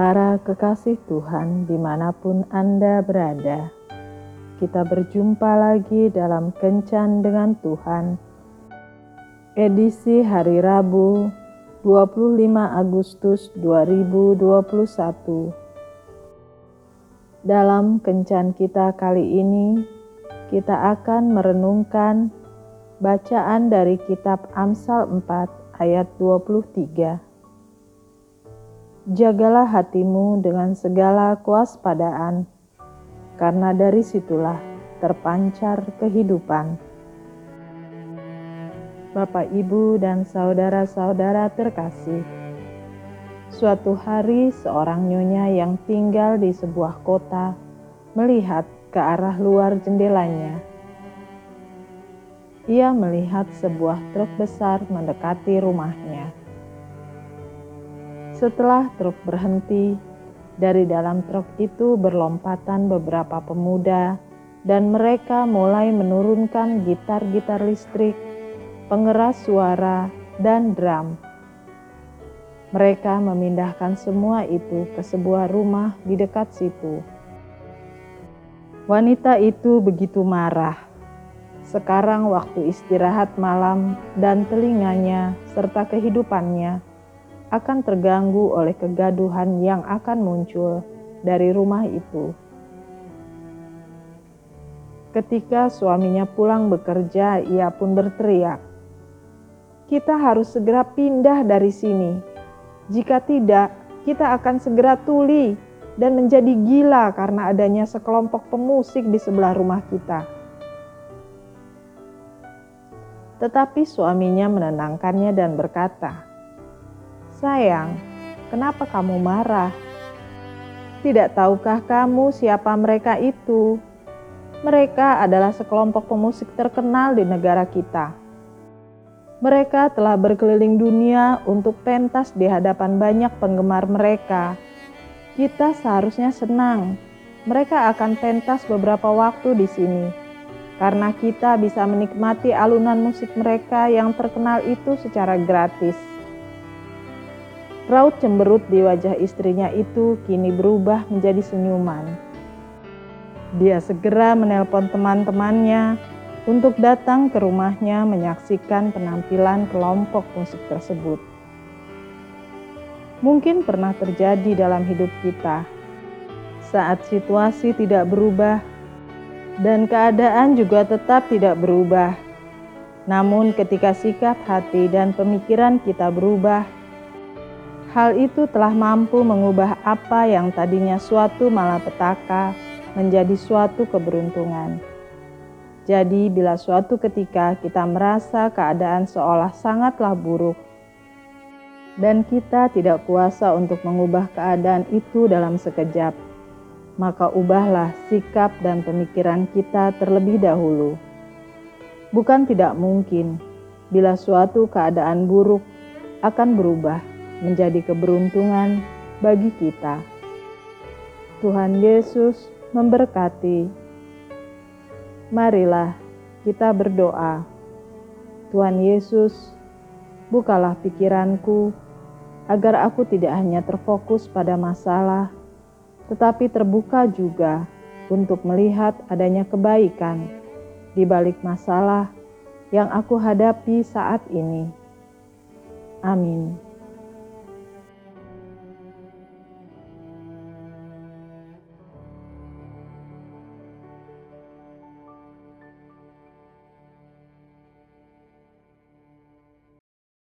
Para kekasih Tuhan, di mana pun Anda berada, kita berjumpa lagi dalam Kencan dengan Tuhan, edisi hari Rabu 25 Agustus 2021. Dalam Kencan kita kali ini, kita akan merenungkan bacaan dari kitab Amsal 4 ayat 23 jagalah hatimu dengan segala kewaspadaan, karena dari situlah terpancar kehidupan. Bapak, Ibu, dan saudara-saudara terkasih, suatu hari seorang nyonya yang tinggal di sebuah kota melihat ke arah luar jendelanya. Ia melihat sebuah truk besar mendekati rumahnya setelah truk berhenti, dari dalam truk itu berlompatan beberapa pemuda, dan mereka mulai menurunkan gitar-gitar listrik, pengeras suara, dan drum. Mereka memindahkan semua itu ke sebuah rumah di dekat situ. Wanita itu begitu marah. Sekarang, waktu istirahat malam, dan telinganya serta kehidupannya akan terganggu oleh kegaduhan yang akan muncul dari rumah itu. Ketika suaminya pulang bekerja, ia pun berteriak, "Kita harus segera pindah dari sini. Jika tidak, kita akan segera tuli dan menjadi gila karena adanya sekelompok pemusik di sebelah rumah kita." Tetapi suaminya menenangkannya dan berkata, Sayang, kenapa kamu marah? Tidak tahukah kamu siapa mereka itu? Mereka adalah sekelompok pemusik terkenal di negara kita. Mereka telah berkeliling dunia untuk pentas di hadapan banyak penggemar mereka. Kita seharusnya senang. Mereka akan pentas beberapa waktu di sini, karena kita bisa menikmati alunan musik mereka yang terkenal itu secara gratis. Raut cemberut di wajah istrinya itu kini berubah menjadi senyuman. Dia segera menelpon teman-temannya untuk datang ke rumahnya menyaksikan penampilan kelompok musik tersebut. Mungkin pernah terjadi dalam hidup kita saat situasi tidak berubah dan keadaan juga tetap tidak berubah. Namun, ketika sikap hati dan pemikiran kita berubah, Hal itu telah mampu mengubah apa yang tadinya suatu malapetaka menjadi suatu keberuntungan. Jadi, bila suatu ketika kita merasa keadaan seolah sangatlah buruk, dan kita tidak kuasa untuk mengubah keadaan itu dalam sekejap, maka ubahlah sikap dan pemikiran kita terlebih dahulu. Bukan tidak mungkin bila suatu keadaan buruk akan berubah menjadi keberuntungan bagi kita. Tuhan Yesus memberkati. Marilah kita berdoa. Tuhan Yesus, bukalah pikiranku agar aku tidak hanya terfokus pada masalah, tetapi terbuka juga untuk melihat adanya kebaikan di balik masalah yang aku hadapi saat ini. Amin.